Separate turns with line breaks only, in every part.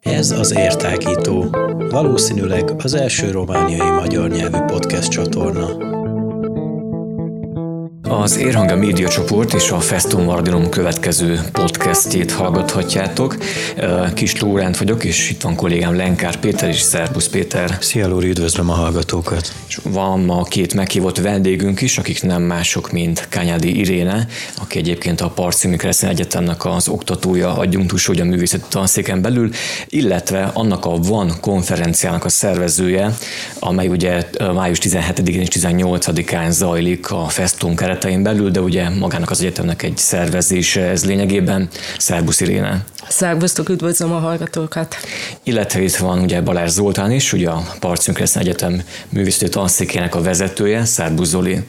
Ez az Értágító, valószínűleg az első romániai magyar nyelvű podcast csatorna.
Az Érhanga Média csoport és a Festum Mardinum következő podcastjét hallgathatjátok. Kis Lóránt vagyok, és itt van kollégám Lenkár Péter és Szerbusz Péter.
Szia Lóri, üdvözlöm a hallgatókat!
És van ma két meghívott vendégünk is, akik nem mások, mint Kányádi Iréne, aki egyébként a Parcimi Kereszen Egyetemnek az oktatója, adjunktus, hogy a művészeti tanszéken belül, illetve annak a Van konferenciának a szervezője, amely ugye május 17-én és 18-án zajlik a Festum keretein belül, de ugye magának az egyetemnek egy szervezése ez lényegében. Szerbusz Iréne.
Szervusztok, üdvözlöm a hallgatókat.
Illetve itt van ugye Balázs Zoltán is, ugye a Parcunk Egyetem művészeti tanszékének a vezetője, Szerbusz Zoli.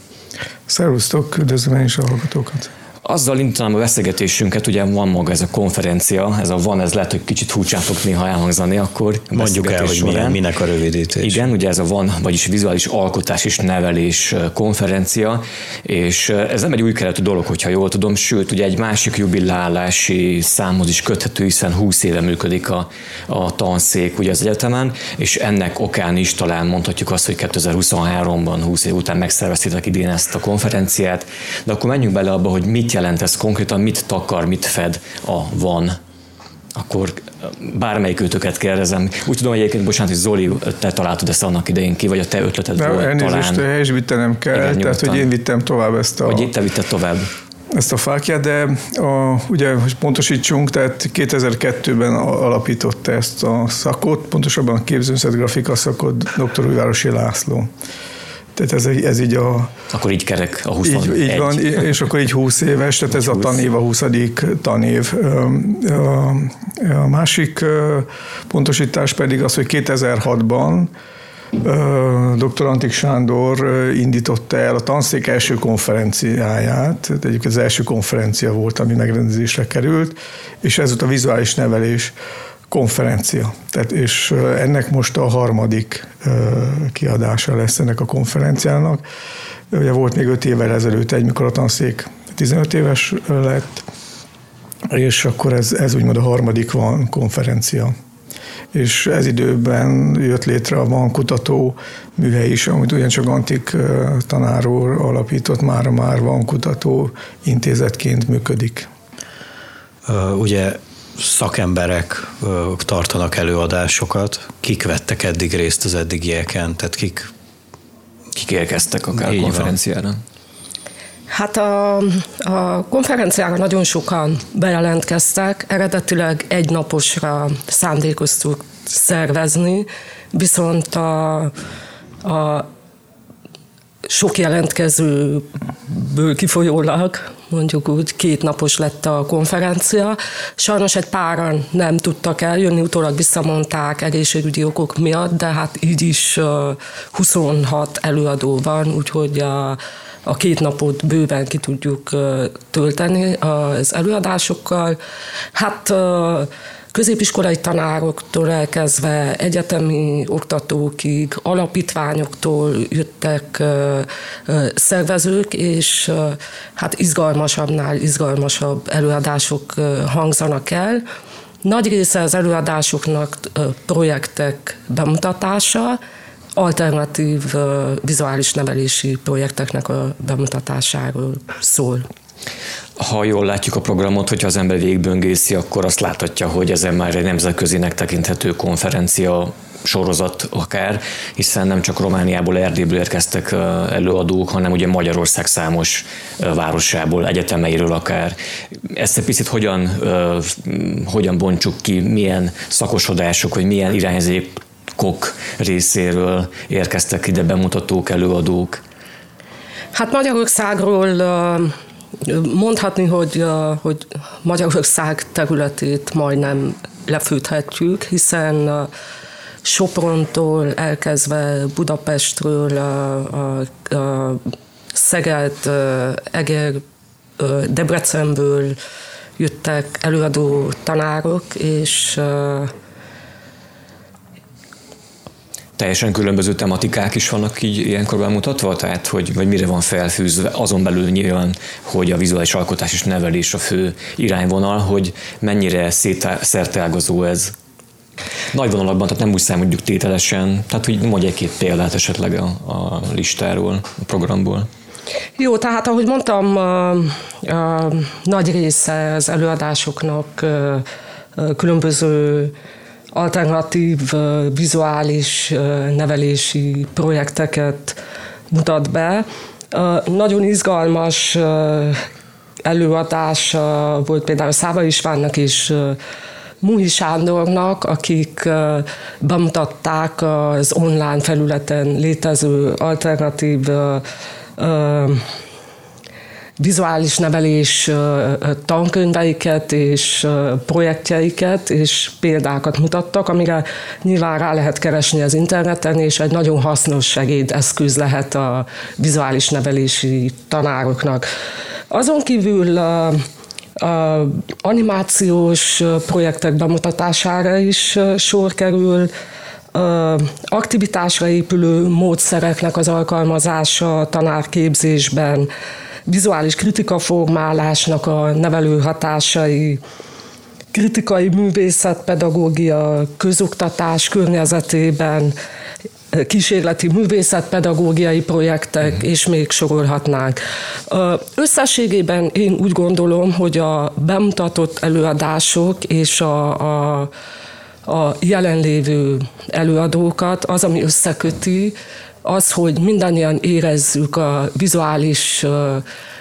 Szervusztok, üdvözlöm én is a hallgatókat.
Azzal indítanám a beszélgetésünket, ugye van maga ez a konferencia, ez a van, ez lehet, hogy kicsit furcsán fog néha elhangzani, akkor
Mondjuk el, hogy milyen, minek a rövidítés.
Igen, ugye ez a van, vagyis vizuális alkotás és nevelés konferencia, és ez nem egy új keletű dolog, hogyha jól tudom, sőt, ugye egy másik jubilálási számhoz is köthető, hiszen 20 éve működik a, a tanszék ugye az egyetemen, és ennek okán is talán mondhatjuk azt, hogy 2023-ban, 20 év után megszerveztétek idén ezt a konferenciát, de akkor menjünk bele abba, hogy mit jelent ez konkrétan, mit takar, mit fed a van akkor bármelyik őtöket kérdezem. Úgy tudom, hogy egyébként, bocsánat, hogy Zoli, te találtad ezt annak idején ki, vagy a te ötleted
Nem,
volt
elnézést,
talán.
helyesbítenem kell, Igen, tehát hogy én vittem tovább ezt a...
Vagy te vitted tovább.
Ezt a fákját, de a, ugye, hogy pontosítsunk, tehát 2002-ben alapította ezt a szakot, pontosabban a képzőművészet grafika szakot dr. Újvárosi László. Tehát ez, ez így a...
Akkor így kerek a 21.
Így, így van, és akkor így 20 éves, tehát ez 20. a tanév, a 20. tanév. A, a másik pontosítás pedig az, hogy 2006-ban Dr. Antik Sándor indította el a tanszék első konferenciáját, tehát egyébként az első konferencia volt, ami megrendezésre került, és ez volt a vizuális nevelés konferencia. Tehát, és ennek most a harmadik kiadása lesz ennek a konferenciának. Ugye volt még öt évvel ezelőtt egy, mikor a tanszék 15 éves lett, és akkor ez, ez úgymond a harmadik van konferencia. És ez időben jött létre a van kutató műhely is, amit ugyancsak Antik tanáról alapított, már már van kutató intézetként működik.
Ugye szakemberek tartanak előadásokat. Kik vettek eddig részt az eddigieken? Tehát kik,
kik érkeztek akár Így konferenciára? Van.
Hát a, a konferenciára nagyon sokan bejelentkeztek, eredetileg egy naposra szándékoztuk szervezni, viszont a, a sok jelentkezőből kifolyólag, mondjuk úgy két napos lett a konferencia. Sajnos egy páran nem tudtak eljönni, utólag visszamondták egészségügyi okok miatt, de hát így is 26 előadó van, úgyhogy a, a két napot bőven ki tudjuk tölteni az előadásokkal. Hát középiskolai tanároktól elkezdve egyetemi oktatókig, alapítványoktól jöttek szervezők, és hát izgalmasabbnál izgalmasabb előadások hangzanak el. Nagy része az előadásoknak projektek bemutatása, alternatív vizuális nevelési projekteknek a bemutatásáról szól.
Ha jól látjuk a programot, hogyha az ember végigböngészi, akkor azt láthatja, hogy ez már egy nemzetközinek tekinthető konferencia sorozat akár, hiszen nem csak Romániából, Erdélyből érkeztek előadók, hanem ugye Magyarország számos városából, egyetemeiről akár. Ezt egy picit hogyan, hogyan bontsuk ki, milyen szakosodások, vagy milyen irányzékok részéről érkeztek ide bemutatók, előadók?
Hát Magyarországról Mondhatni, hogy, hogy Magyarország területét majdnem lefűthetjük, hiszen Soprontól elkezdve Budapestről, a, a, a Szeged, Eger, Debrecenből jöttek előadó tanárok, és
teljesen különböző tematikák is vannak így ilyenkor bemutatva, tehát hogy vagy mire van felfűzve, azon belül nyilván, hogy a vizuális alkotás és nevelés a fő irányvonal, hogy mennyire szerteágazó ez. Nagy vonalakban, tehát nem úgy számoljuk tételesen, tehát hogy mondj egy-két példát esetleg a, a listáról, a programból.
Jó, tehát ahogy mondtam, a, a nagy része az előadásoknak különböző alternatív vizuális nevelési projekteket mutat be. Nagyon izgalmas előadás volt például Száva Istvánnak és Muhi Sándornak, akik bemutatták az online felületen létező alternatív vizuális nevelés tankönyveiket és projektjeiket és példákat mutattak, amire nyilván rá lehet keresni az interneten, és egy nagyon hasznos segédeszköz lehet a vizuális nevelési tanároknak. Azon kívül animációs projektek bemutatására is sor kerül, aktivitásra épülő módszereknek az alkalmazása tanárképzésben, vizuális kritikaformálásnak a nevelő hatásai, kritikai művészet, pedagógia, közoktatás környezetében, kísérleti művészetpedagógiai projektek, mm. és még sorolhatnánk. Összességében én úgy gondolom, hogy a bemutatott előadások és a, a, a jelenlévő előadókat az, ami összeköti, az, hogy mindannyian érezzük a vizuális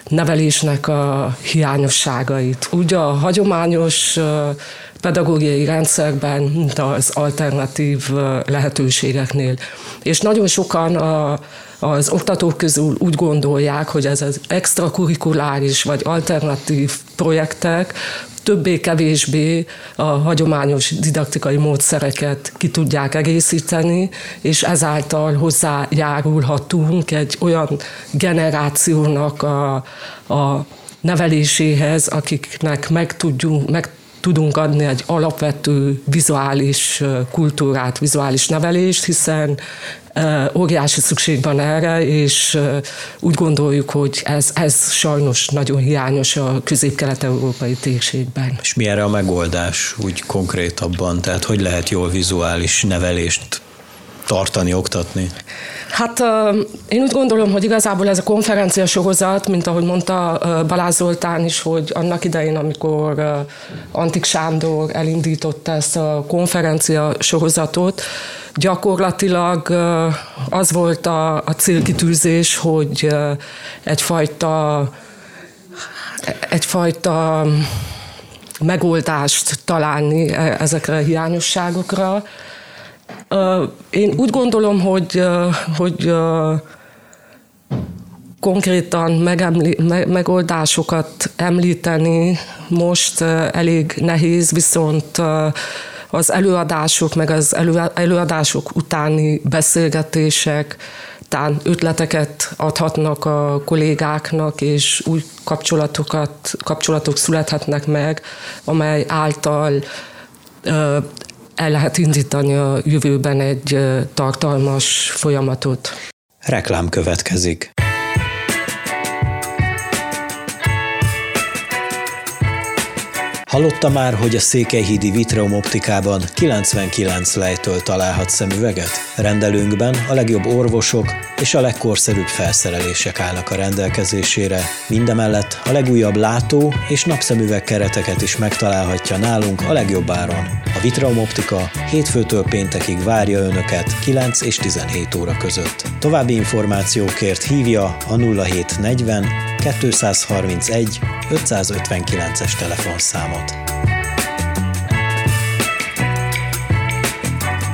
nevelésnek a hiányosságait. Úgy a hagyományos pedagógiai rendszerben, mint az alternatív lehetőségeknél. És nagyon sokan a, az oktatók közül úgy gondolják, hogy ez az extrakurikuláris vagy alternatív projektek többé-kevésbé a hagyományos didaktikai módszereket ki tudják egészíteni, és ezáltal hozzájárulhatunk egy olyan generációnak a, a neveléséhez, akiknek meg tudjunk, meg tudunk adni egy alapvető vizuális kultúrát, vizuális nevelést, hiszen óriási szükség van erre, és úgy gondoljuk, hogy ez, ez sajnos nagyon hiányos a közép-kelet-európai térségben.
És mi erre a megoldás úgy konkrétabban? Tehát hogy lehet jól vizuális nevelést tartani, oktatni?
Hát én úgy gondolom, hogy igazából ez a konferencia sorozat, mint ahogy mondta Balázs Zoltán is, hogy annak idején, amikor Antik Sándor elindította ezt a konferencia sorozatot, gyakorlatilag az volt a, a célkitűzés, hogy egyfajta egyfajta megoldást találni e, ezekre a hiányosságokra, én úgy gondolom, hogy, hogy konkrétan megemli, megoldásokat említeni most elég nehéz, viszont az előadások, meg az előadások utáni beszélgetések, talán ötleteket adhatnak a kollégáknak, és új kapcsolatokat, kapcsolatok születhetnek meg, amely által el lehet indítani a jövőben egy tartalmas folyamatot.
Reklám következik. Hallotta már, hogy a Székelyhídi Vitreum optikában 99 lejtől találhat szemüveget? Rendelőnkben a legjobb orvosok és a legkorszerűbb felszerelések állnak a rendelkezésére. Mindemellett a legújabb látó és napszemüveg kereteket is megtalálhatja nálunk a legjobb áron. A Vitreum Optika hétfőtől péntekig várja Önöket 9 és 17 óra között. További információkért hívja a 0740 231 559-es telefonszámot.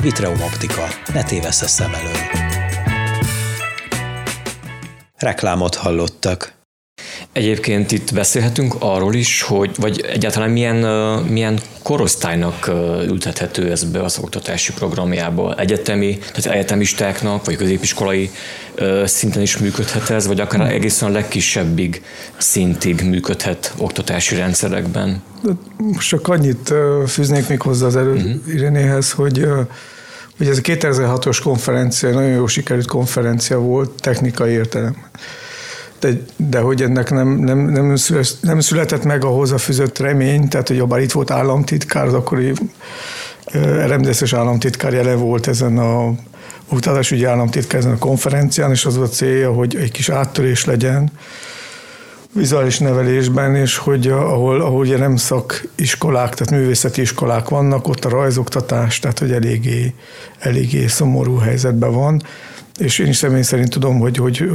Vitreum Optika. Ne tévessz a szem elől. Reklámot hallottak.
Egyébként itt beszélhetünk arról is, hogy vagy egyáltalán milyen, milyen korosztálynak ültethető ez be az oktatási programjába. Egyetemi, tehát egyetemistáknak, vagy középiskolai szinten is működhet ez, vagy akár egészen a legkisebbig szintig működhet oktatási rendszerekben.
Most csak annyit fűznék még hozzá az előirénéhez, uh-huh. hogy Ugye ez a 2006-os konferencia, nagyon jó sikerült konferencia volt technikai értelem. De, de hogy ennek nem, nem, nem, nem született meg a hozzáfűzött remény, tehát hogy bár itt volt államtitkár, az akkori RMDS-es államtitkár jelen volt ezen a oktatásügyi államtitkár ezen a konferencián, és az a célja, hogy egy kis áttörés legyen vizuális nevelésben, és hogy ahol, ahol ugye nem szakiskolák, tehát művészeti iskolák vannak, ott a rajzoktatás, tehát hogy eléggé, eléggé szomorú helyzetben van, és én is személy szerint tudom, hogy, hogy,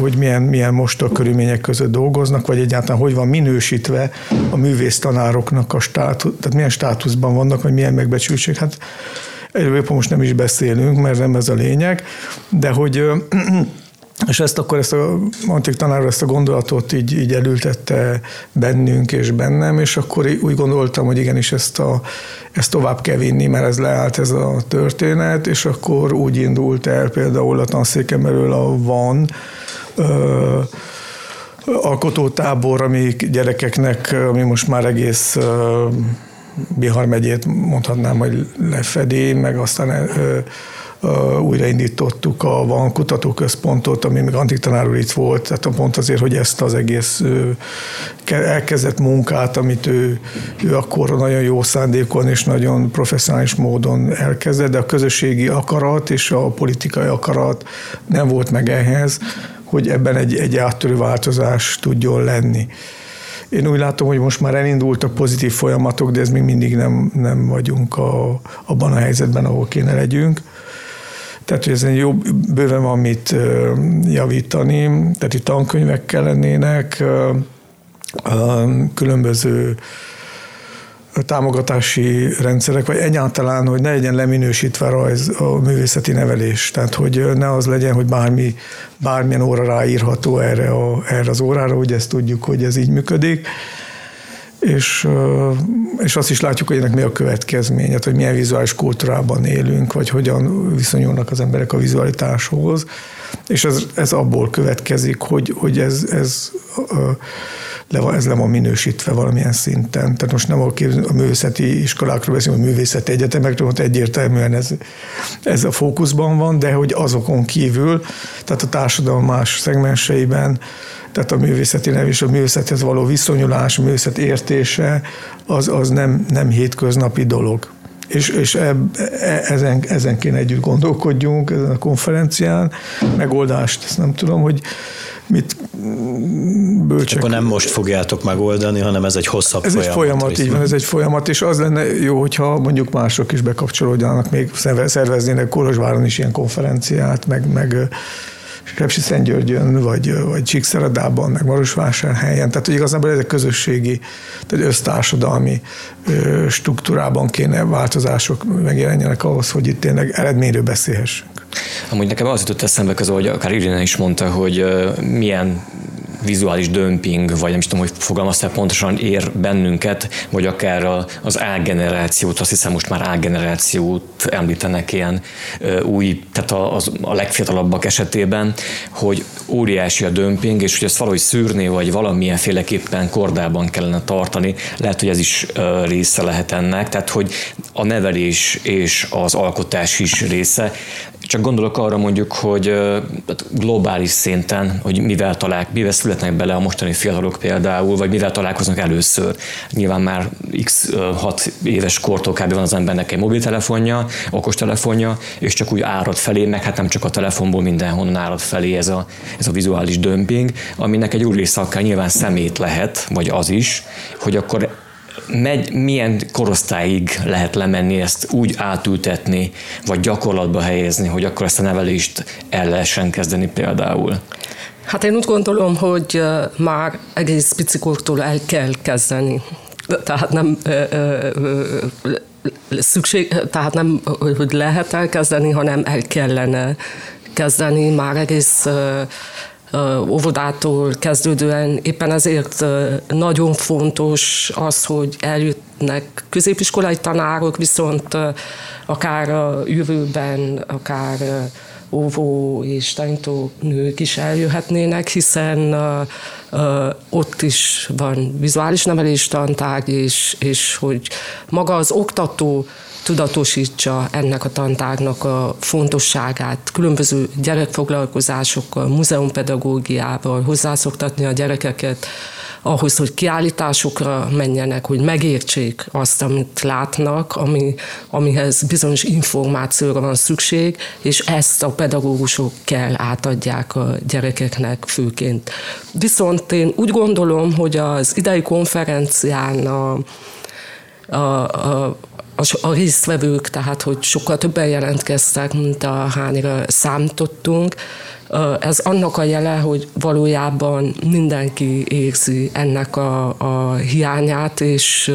hogy milyen, milyen most a körülmények között dolgoznak, vagy egyáltalán hogy van minősítve a művész tanároknak a státusz, tehát milyen státuszban vannak, vagy milyen megbecsültség. Hát erről most nem is beszélünk, mert nem ez a lényeg, de hogy és ezt akkor ezt a antik tanár ezt a gondolatot így, így elültette bennünk és bennem, és akkor úgy gondoltam, hogy igenis ezt, a, ezt tovább kell vinni, mert ez leállt ez a történet, és akkor úgy indult el például a tanszékemről a van, ö, alkotótábor, ami gyerekeknek, ami most már egész Bihar megyét mondhatnám, hogy lefedi, meg aztán újraindítottuk a Van Kutatóközpontot, ami még Antik tanár úr itt volt, tehát pont azért, hogy ezt az egész elkezdett munkát, amit ő, ő akkor nagyon jó szándékon és nagyon professzionális módon elkezdett, de a közösségi akarat és a politikai akarat nem volt meg ehhez, hogy ebben egy, egy áttörő változás tudjon lenni. Én úgy látom, hogy most már elindultak pozitív folyamatok, de ez még mindig nem, nem vagyunk a, abban a helyzetben, ahol kéne legyünk. Tehát, hogy ezen jó, bőven van mit javítani, tehát itt tankönyvek kellenének, különböző támogatási rendszerek, vagy egyáltalán, hogy ne legyen leminősítve rajz a művészeti nevelés. Tehát, hogy ne az legyen, hogy bármi, bármilyen óra ráírható erre, a, erre az órára, hogy ezt tudjuk, hogy ez így működik és, és azt is látjuk, hogy ennek mi a következménye, hogy milyen vizuális kultúrában élünk, vagy hogyan viszonyulnak az emberek a vizualitáshoz, és ez, ez abból következik, hogy, hogy ez, ez, le van, ez le van minősítve valamilyen szinten. Tehát most nem a, a művészeti iskolákról beszélünk, a művészeti egyetemekről, ott egyértelműen ez, ez a fókuszban van, de hogy azokon kívül, tehát a társadalom más szegmenseiben tehát a művészeti nev és a művészethez való viszonyulás, művészet értése, az, az nem, nem hétköznapi dolog. És, és e, ezen, ezen kéne együtt gondolkodjunk ezen a konferencián. Megoldást, ezt nem tudom, hogy mit
bölcsek. Akkor nem most fogjátok megoldani, hanem ez egy hosszabb
ez
folyamat.
Ez egy folyamat, így van, ez egy folyamat, és az lenne jó, hogyha mondjuk mások is bekapcsolódjanak, még szerveznének Kolozsváron is ilyen konferenciát, meg, meg Szentgyörgyön, vagy, vagy Csíkszeredában, meg Marosvásárhelyen. Tehát, hogy igazából ezek közösségi, tehát össztársadalmi struktúrában kéne változások megjelenjenek ahhoz, hogy itt tényleg eredményről beszélhessünk.
Amúgy nekem az jutott eszembe közül, hogy akár Irina is mondta, hogy milyen vizuális dömping, vagy nem is tudom, hogy fogalmaztál pontosan ér bennünket, vagy akár az A-generációt, azt hiszem most már A-generációt említenek ilyen új, tehát az, a legfiatalabbak esetében, hogy óriási a dömping, és hogy ezt valahogy szűrni, vagy valamilyen féleképpen kordában kellene tartani, lehet, hogy ez is része lehet ennek, tehát hogy a nevelés és az alkotás is része. Csak gondolok arra mondjuk, hogy globális szinten, hogy mivel talál, mivel születnek bele a mostani fiatalok például, vagy mivel találkoznak először. Nyilván már x 6 éves kortól kb. van az embernek egy mobiltelefonja, okostelefonja, és csak úgy árad felé, meg hát nem csak a telefonból mindenhonnan árad felé ez a, ez a vizuális dömping, aminek egy új akár nyilván szemét lehet, vagy az is, hogy akkor megy, milyen korosztályig lehet lemenni, ezt úgy átültetni, vagy gyakorlatba helyezni, hogy akkor ezt a nevelést el lehessen kezdeni például?
Hát én úgy gondolom, hogy már egész picikortól el kell kezdeni. Tehát nem szükség, tehát nem, hogy lehet elkezdeni, hanem el kellene kezdeni már egész óvodától kezdődően éppen ezért nagyon fontos az, hogy eljutnak középiskolai tanárok, viszont akár a jövőben, akár óvó és tanító nők is eljöhetnének, hiszen ott is van vizuális nevelés tantárgy, és, és hogy maga az oktató tudatosítsa ennek a tantárnak a fontosságát, különböző gyerekfoglalkozásokkal, múzeumpedagógiával, hozzászoktatni a gyerekeket ahhoz, hogy kiállításokra menjenek, hogy megértsék azt, amit látnak, ami, amihez bizonyos információra van szükség, és ezt a pedagógusok kell átadják a gyerekeknek főként. Viszont én úgy gondolom, hogy az idei konferencián a, a, a a, résztvevők, tehát hogy sokkal többen jelentkeztek, mint a hányra számítottunk. Ez annak a jele, hogy valójában mindenki érzi ennek a, a hiányát, és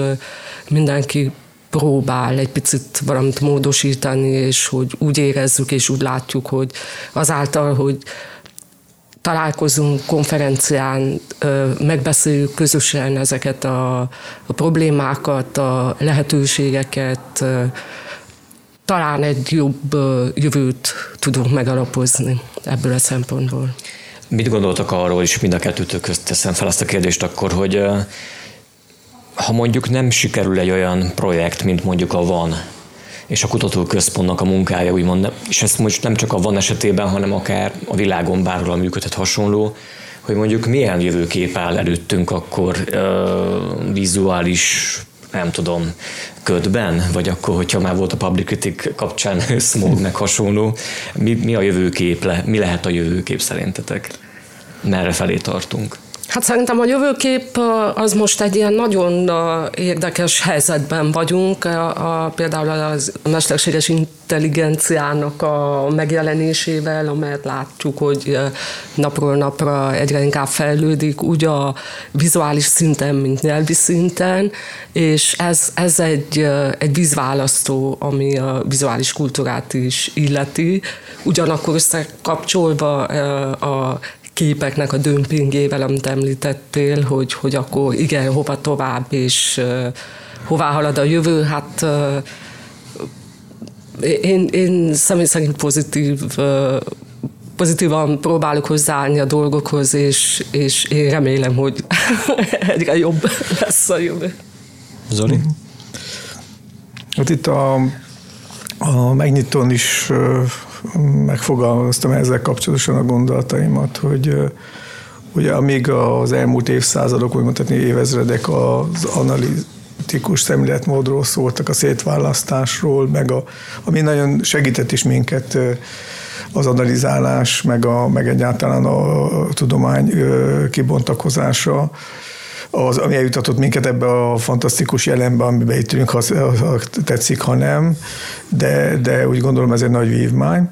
mindenki próbál egy picit valamit módosítani, és hogy úgy érezzük és úgy látjuk, hogy azáltal, hogy találkozunk konferencián, megbeszéljük közösen ezeket a, a problémákat, a lehetőségeket, talán egy jobb jövőt tudunk megalapozni ebből a szempontból.
Mit gondoltak arról, és mind a kettőtök közt teszem fel azt a kérdést akkor, hogy ha mondjuk nem sikerül egy olyan projekt, mint mondjuk a van, és a kutatóközpontnak a munkája, úgymond, és ezt most nem csak a van esetében, hanem akár a világon bárhol működhet hasonló, hogy mondjuk milyen jövőkép áll előttünk akkor uh, vizuális nem tudom, ködben, vagy akkor, hogyha már volt a public critic kapcsán smog meg hasonló, mi, mi a jövőkép, le, mi lehet a jövőkép szerintetek? Merre felé tartunk?
Hát szerintem a jövőkép az most egy ilyen nagyon érdekes helyzetben vagyunk. A, a, például az mesterséges intelligenciának a megjelenésével, amelyet látjuk, hogy napról napra egyre inkább fejlődik, úgy a vizuális szinten, mint nyelvi szinten, és ez, ez egy, egy vízválasztó, ami a vizuális kultúrát is illeti. Ugyanakkor összekapcsolva a képeknek a dömpingével, amit említettél, hogy, hogy akkor igen, hova tovább, és uh, hová halad a jövő, hát uh, én, én személy szerint pozitív uh, pozitívan próbálok hozzáállni a dolgokhoz, és, és én remélem, hogy egyre jobb lesz a jövő.
Zoli?
Hát itt a, a megnyitón is megfogalmaztam ezzel kapcsolatosan a gondolataimat, hogy ugye amíg az elmúlt évszázadok, úgy mondhatni évezredek az analitikus szemléletmódról szóltak, a szétválasztásról, meg a, ami nagyon segített is minket az analizálás, meg, a, meg egyáltalán a tudomány kibontakozása, az, ami eljutatott minket ebbe a fantasztikus jelenbe, amiben itt ülünk, ha, ha tetszik, ha nem, de, de úgy gondolom ez egy nagy vívmány.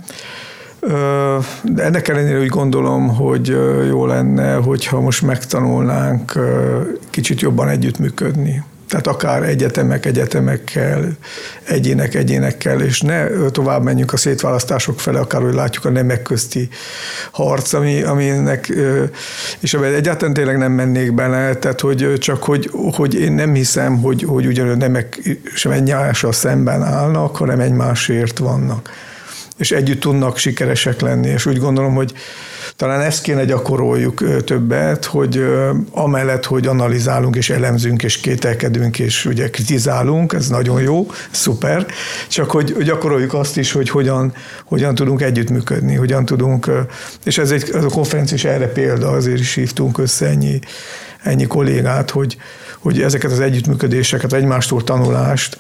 De ennek ellenére úgy gondolom, hogy jó lenne, hogyha most megtanulnánk kicsit jobban együttműködni tehát akár egyetemek egyetemekkel, egyének egyénekkel, és ne tovább menjünk a szétválasztások fele, akár hogy látjuk a nemek közti harc, ami, aminek, és ebben egyáltalán tényleg nem mennék bele, tehát hogy csak, hogy, hogy én nem hiszem, hogy, hogy ugyanúgy nemek sem egymással szemben állnak, hanem egymásért vannak és együtt tudnak sikeresek lenni, és úgy gondolom, hogy talán ezt kéne gyakoroljuk többet, hogy amellett, hogy analizálunk és elemzünk és kételkedünk és ugye kritizálunk, ez nagyon jó, szuper, csak hogy gyakoroljuk azt is, hogy hogyan, hogyan tudunk együttműködni, hogyan tudunk, és ez, egy, ez a konferencia is erre példa, azért is hívtunk össze ennyi, ennyi kollégát, hogy, hogy ezeket az együttműködéseket, egymástól tanulást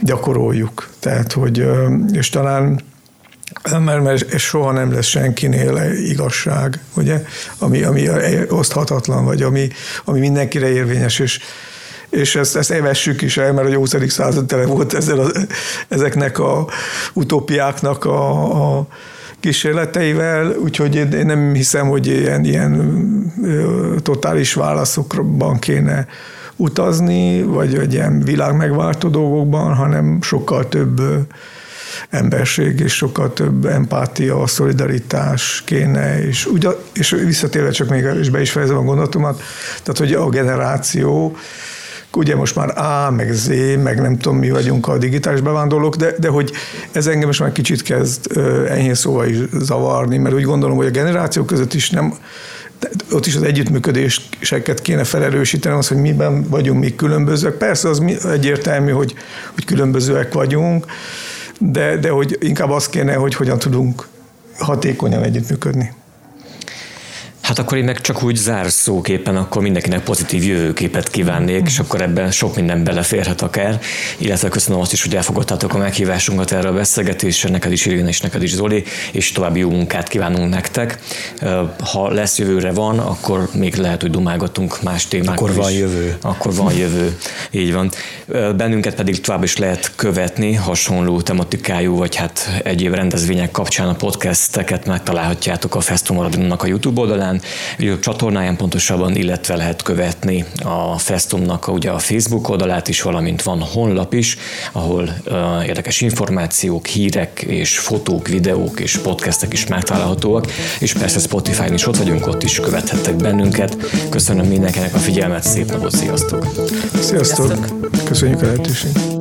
gyakoroljuk. Tehát, hogy, és talán mert, mert soha nem lesz senkinél igazság, ugye, ami, ami oszthatatlan, vagy ami, ami mindenkire érvényes, és, és ezt, ezt evessük is el, mert a 20. század tele volt ezzel a, ezeknek a utópiáknak a, a kísérleteivel, úgyhogy én nem hiszem, hogy ilyen, ilyen totális válaszokban kéne utazni, vagy, vagy ilyen világmegváltó dolgokban, hanem sokkal több emberség és sokkal több empátia, szolidaritás kéne, és, ugye, és visszatérve csak még, és be is fejezem a gondolatomat, tehát hogy a generáció, ugye most már A, meg Z, meg nem tudom mi vagyunk a digitális bevándorlók, de, de hogy ez engem most már kicsit kezd enyhén szóval is zavarni, mert úgy gondolom, hogy a generációk között is nem ott is az együttműködéseket kéne felerősíteni, az, hogy miben vagyunk mi különbözőek. Persze az egyértelmű, hogy, hogy különbözőek vagyunk, de, de hogy inkább az kéne, hogy hogyan tudunk hatékonyan együttműködni.
Hát akkor én meg csak úgy zárszóképpen akkor mindenkinek pozitív jövőképet kívánnék, és akkor ebben sok minden beleférhet akár. Illetve köszönöm azt is, hogy elfogadtátok a meghívásunkat erre a beszélgetésre, neked is Irén és neked is Zoli, és további jó munkát kívánunk nektek. Ha lesz jövőre van, akkor még lehet, hogy dumálgatunk más témákról
Akkor van
is.
jövő.
Akkor van jövő, így van. Bennünket pedig tovább is lehet követni, hasonló tematikájú, vagy hát egyéb rendezvények kapcsán a podcasteket megtalálhatjátok a Festum a YouTube oldalán, YouTube csatornáján pontosabban, illetve lehet követni a Festumnak ugye a Facebook oldalát is, valamint van honlap is, ahol uh, érdekes információk, hírek és fotók, videók és podcastek is megtalálhatóak, és persze Spotify-n is ott vagyunk, ott is követhettek bennünket. Köszönöm mindenkinek a figyelmet, szép napot, sziasztok!
Sziasztok! Sziasztok. Köszönjük a lehetőséget!